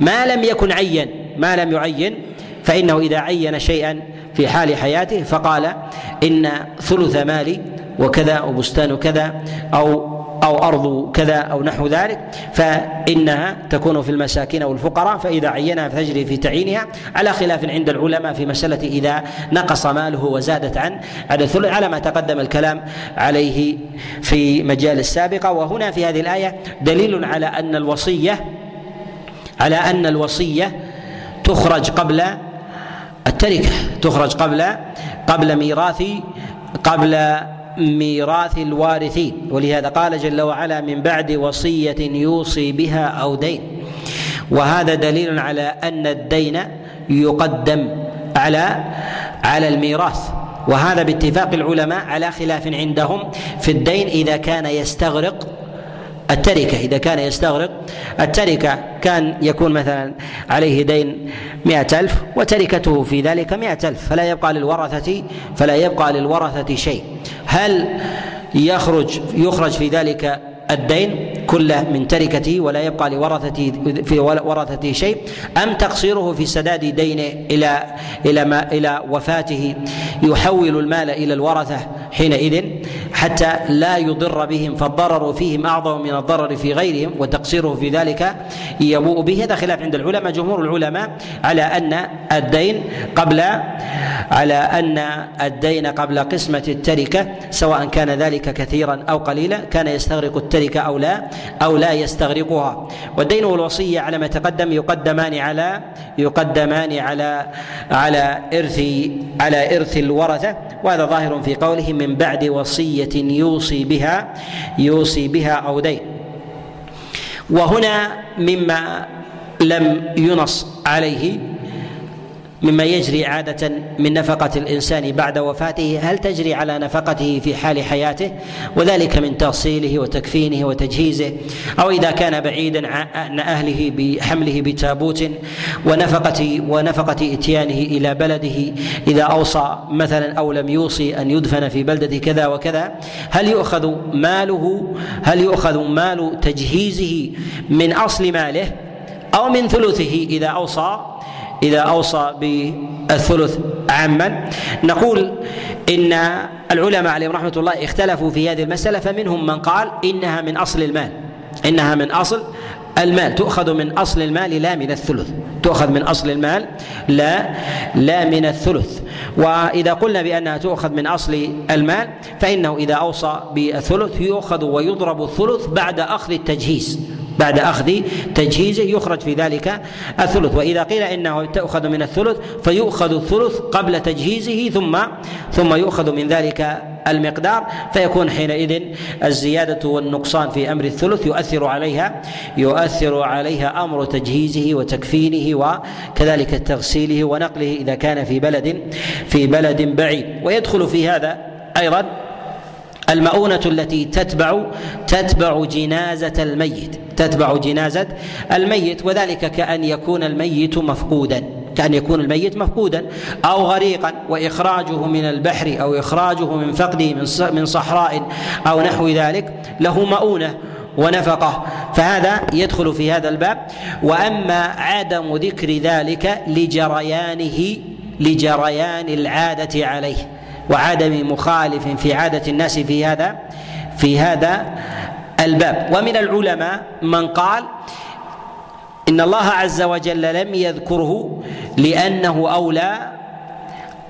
ما لم يكن عين ما لم يعين فإنه إذا عين شيئا في حال حياته فقال إن ثلث مالي وكذا وبستان كذا أو أو أرض كذا أو نحو ذلك فإنها تكون في المساكين والفقراء فإذا عينها فتجري في تعيينها. على خلاف عند العلماء في مسألة إذا نقص ماله وزادت عن عدد الثلث على ما تقدم الكلام عليه في مجال السابقة وهنا في هذه الآية دليل على أن الوصية على أن الوصية تخرج قبل التركة تخرج قبل قبل ميراث قبل ميراث الوارثين. ولهذا قال جل وعلا من بعد وصية يوصي بها أو دين. وهذا دليل على أن الدين يقدم على على الميراث. وهذا باتفاق العلماء على خلاف عندهم في الدين إذا كان يستغرق التركة إذا كان يستغرق التركة كان يكون مثلا عليه دين مئة ألف وتركته في ذلك مئة ألف فلا يبقى للورثة فلا يبقى للورثة شيء. هل يخرج يخرج في ذلك الدين كله من تركته ولا يبقى لورثته في ورثته شيء؟ أم تقصيره في سداد دينه إلى إلى ما إلى وفاته يحول المال إلى الورثة حينئذ؟ حتى لا يضر بهم فالضرر فيهم أعظم من الضرر في غيرهم وتقصيره في ذلك يبوء به. هذا خلاف عند العلماء جمهور العلماء على أن الدين قبل على أن الدين قبل قسمة التركة سواء كان ذلك كثيرا أو قليلا كان يستغرق التركه أو لا أو لا يستغرقها. والدين والوصية على ما تقدم يقدمان على يقدمان على على إرث على إرث الورثة وهذا ظاهر في قوله من بعد وصية يوصي بها يوصي بها أو دين وهنا مما لم ينص عليه مما يجري عادة من نفقة الإنسان بعد وفاته. هل تجري على نفقته في حال حياته؟ وذلك من تغسيله وتكفينه وتجهيزه. أو إذا كان بعيدا عن أهله بحمله بتابوت ونفقة ونفقة إتيانه إلى بلده. إذا أوصى مثلا أو لم يوصي أن يدفن في بلدة كذا وكذا هل يؤخذ ماله هل يؤخذ مال تجهيزه من أصل ماله أو من ثلثه إذا أوصى إذا أوصى بالثلث عاما. نقول إن العلماء عليهم رحمة الله اختلفوا في هذه المسألة فمنهم من قال إنها من أصل المال. إنها من أصل المال. تؤخذ من أصل المال لا من الثلث. تؤخذ من أصل المال لا لا من الثلث. وإذا قلنا بأنها تؤخذ من أصل المال فإنه إذا أوصى بالثلث يؤخذ ويضرب الثلث بعد أخذ التجهيز. بعد أخذ تجهيزه يخرج في ذلك الثلث. وإذا قيل إنه تؤخذ من الثلث فيؤخذ الثلث قبل تجهيزه ثم ثم يؤخذ من ذلك المقدار. فيكون حينئذ الزيادة والنقصان في أمر الثلث يؤثر عليها يؤثر عليها أمر تجهيزه وتكفينه وكذلك تغسيله ونقله إذا كان في بلد في بلد بعيد. ويدخل في هذا أيضا المؤونة التي تتبع تتبع جنازة الميت تتبع جنازة الميت وذلك كأن يكون الميت مفقودا كأن يكون الميت مفقودا أو غريقا وإخراجه من البحر أو إخراجه من فقده من صحراء أو نحو ذلك له مؤونة ونفقة. فهذا يدخل في هذا الباب. وأما عدم ذكر ذلك لجريانه لجريان العادة عليه. وعدم مخالف في عادة الناس في هذا في هذا الباب. ومن العلماء من قال إن الله عز وجل لم يذكره لأنه أولى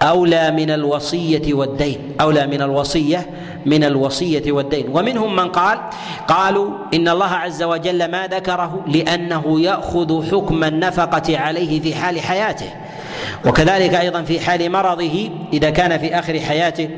أولى من الوصية والدين أولى من الوصية من الوصية والدين. ومنهم من قال قالوا إن الله عز وجل ما ذكره لأنه يأخذ حكم النفقة عليه في حال حياته. وكذلك أيضا في حال مرضه إذا كان في آخر حياته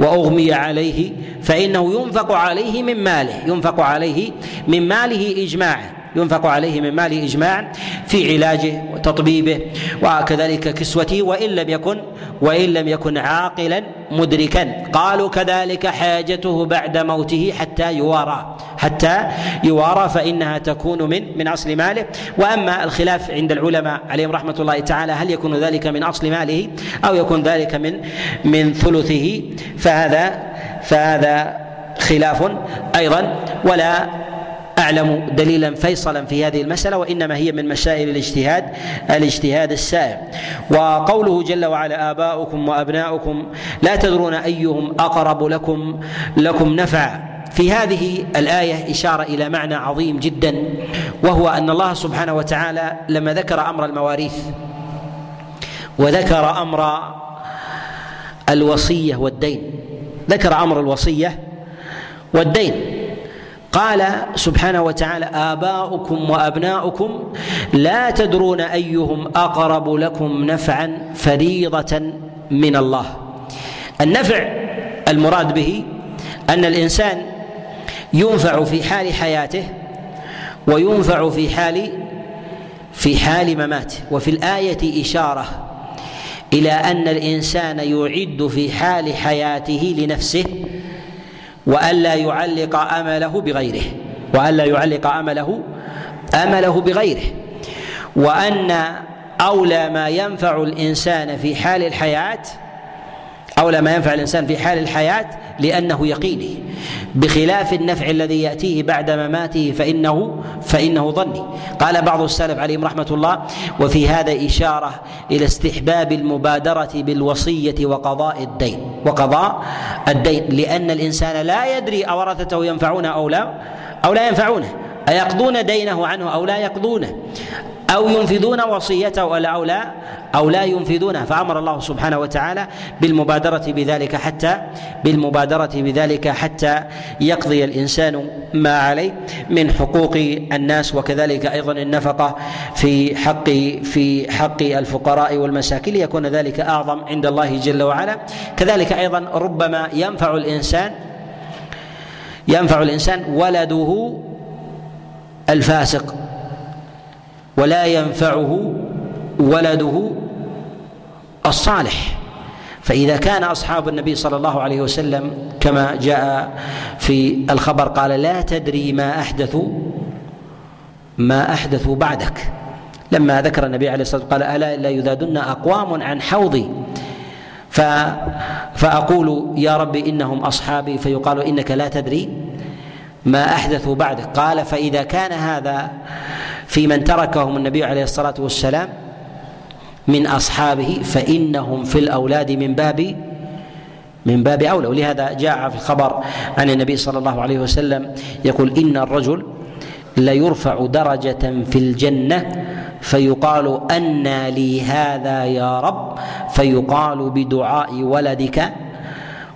وأغمي عليه فإنه ينفق عليه من ماله ينفق عليه من ماله اجماعا. ينفق عليه من ماله اجماعا في علاجه وتطبيبه وكذلك كسوته وإن لم يكن وإن لم يكن عاقلا مدركا. قالوا كذلك حاجته بعد موته حتى يوارى. حتى يوارى فإنها تكون من من أصل ماله. وأما الخلاف عند العلماء عليهم رحمة الله تعالى هل يكون ذلك من أصل ماله أو يكون ذلك من من ثلثه؟ فهذا فهذا خلاف أيضا. ولا اعلم دليلا فيصلا في هذه المسألة وإنما هي من مسائل الاجتهاد الاجتهاد السائر وقوله جل وعلا آباؤكم وأبناؤكم لا تدرون أيهم أقرب لكم لكم نفعا في هذه الآية إشارة إلى معنى عظيم جدا وهو أن الله سبحانه وتعالى لما ذكر أمر المواريث وذكر أمر الوصية والدين. ذكر أمر الوصية والدين. قال سبحانه وتعالى آباؤكم وأبناؤكم لا تدرون أيهم أقرب لكم نفعا فريضة من الله. النفع المراد به أن الإنسان ينفع في حال حياته وينفع في حال في حال مماته. وفي الآية إشارة إلى أن الإنسان يعد في حال حياته لنفسه وألا يعلق أمله بغيره وألا يعلق أمله أمله بغيره. وأن أولى ما ينفع الإنسان في حال الحياة أولى ما ينفع الإنسان في حال الحياة لأنه يقيني. بخلاف النفع الذي يأتيه بعد مماته فإنه فإنه ظني. قال بعض السلف عليهم رحمة الله وفي هذا إشارة إلى استحباب المبادرة بالوصية وقضاء الدين. وقضاء الدين. لأن الإنسان لا يدري أورثته ينفعونه أو لا أو لا ينفعونه. أيقضون دينه عنه أو لا يقضونه. أو ينفذون وصيته أو لا أو لا ينفذونها فأمر الله سبحانه وتعالى بالمبادرة بذلك حتى بالمبادرة بذلك حتى يقضي الإنسان ما عليه من حقوق الناس. وكذلك أيضا النفقة في حق في حق الفقراء والمساكين. ليكون ذلك أعظم عند الله جل وعلا. كذلك أيضا ربما ينفع الإنسان ينفع الإنسان ولده الفاسق. ولا ينفعه ولده الصالح. فإذا كان أصحاب النبي صلى الله عليه وسلم كما جاء في الخبر قال لا تدري ما أحدثوا ما أحدثوا بعدك. لما ذكر النبي عليه الصلاة والسلام قال ألا لا يذادن أقوام عن حوضي. ف فأقول يا رب إنهم أصحابي فيقال إنك لا تدري ما أحدثوا بعدك. قال فإذا كان هذا في من تركهم النبي عليه الصلاة والسلام من أصحابه فإنهم في الأولاد من باب من باب أولى. ولهذا جاء في الخبر عن النبي صلى الله عليه وسلم يقول إن الرجل ليرفع درجة في الجنة فيقال أنى لي هذا يا رب فيقال بدعاء ولدك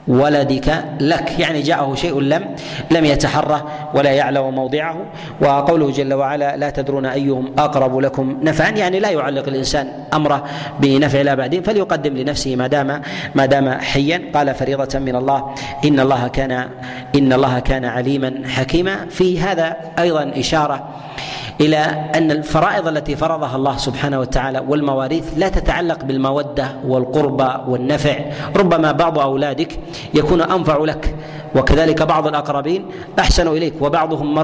ولدك لك يعني جاءه شيء لم لم يتحره ولا يعلم موضعه. وقوله جل وعلا لا تدرون أيهم أقرب لكم نفعا يعني لا يعلق الإنسان أمره بنفع لا بعدين فليقدم لنفسه ما دام ما دام حيا. قال فريضة من الله إن الله كان إن الله كان عليما حكيما. في هذا أيضا إشارة إلى أن الفرائض التي فرضها الله سبحانه وتعالى والمواريث لا تتعلق بالمودة والقربى والنفع. ربما بعض أولادك يكون أنفع لك وكذلك بعض الأقربين أحسن إليك وبعضهم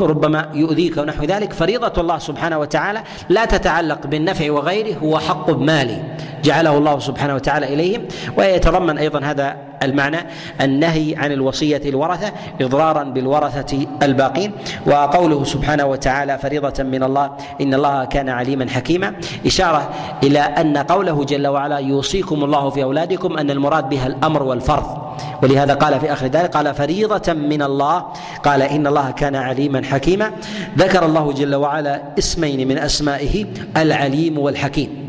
ربما يؤذيك ونحو ذلك. فريضة الله سبحانه وتعالى لا تتعلق بالنفع وغيره هو حق مالي. جعله الله سبحانه وتعالى إليهم ويتضمن أيضا هذا المعنى النهي عن الوصية الورثة إضرارا بالورثة الباقين وقوله سبحانه وتعالى فريضة من الله إن الله كان عليما حكيما. إشارة إلى أن قوله جل وعلا يوصيكم الله في أولادكم أن المراد بها الأمر والفرض. ولهذا قال في آخر ذلك قال فريضة من الله قال إن الله كان عليما حكيما. ذكر الله جل وعلا اسمين من أسمائه العليم والحكيم.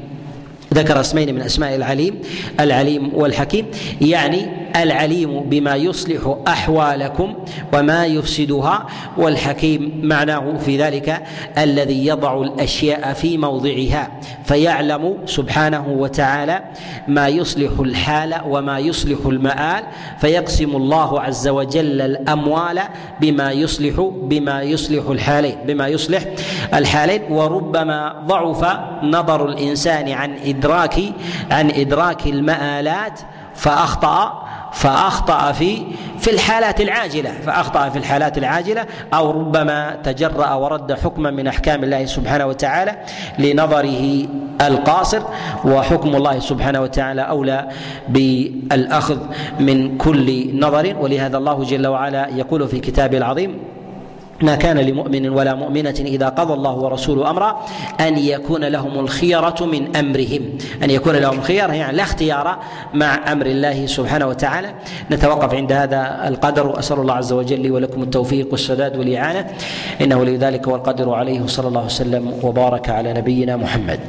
ذكر اسمين من أسماء العليم العليم والحكيم يعني العليم بما يصلح أحوالكم وما يفسدها والحكيم معناه في ذلك الذي يضع الأشياء في موضعها فيعلم سبحانه وتعالى ما يصلح الحال وما يصلح المآل فيقسم الله عز وجل الأموال بما يصلح بما يصلح الحالين بما يصلح الحالين. وربما ضعف نظر الإنسان عن إدراك عن إدراك المآلات فأخطأ فأخطأ في في الحالات العاجلة فأخطأ في الحالات العاجلة أو ربما تجرأ ورد حكما من أحكام الله سبحانه وتعالى لنظره القاصر وحكم الله سبحانه وتعالى أولى بالأخذ من كل نظر ولهذا الله جل وعلا يقول في كتابه العظيم ما كان لمؤمن ولا مؤمنة إذا قضى الله ورسوله أمرا أن يكون لهم الخيرة من أمرهم. أن يكون لهم الخيرة يعني لا اختيار مع أمر الله سبحانه وتعالى. نتوقف عند هذا القدر. وأسأل الله عز وجل لي ولكم التوفيق والسداد والإعانة. إنه لذلك والقدر عليه. صلى الله وسلم وبارك على نبينا محمد.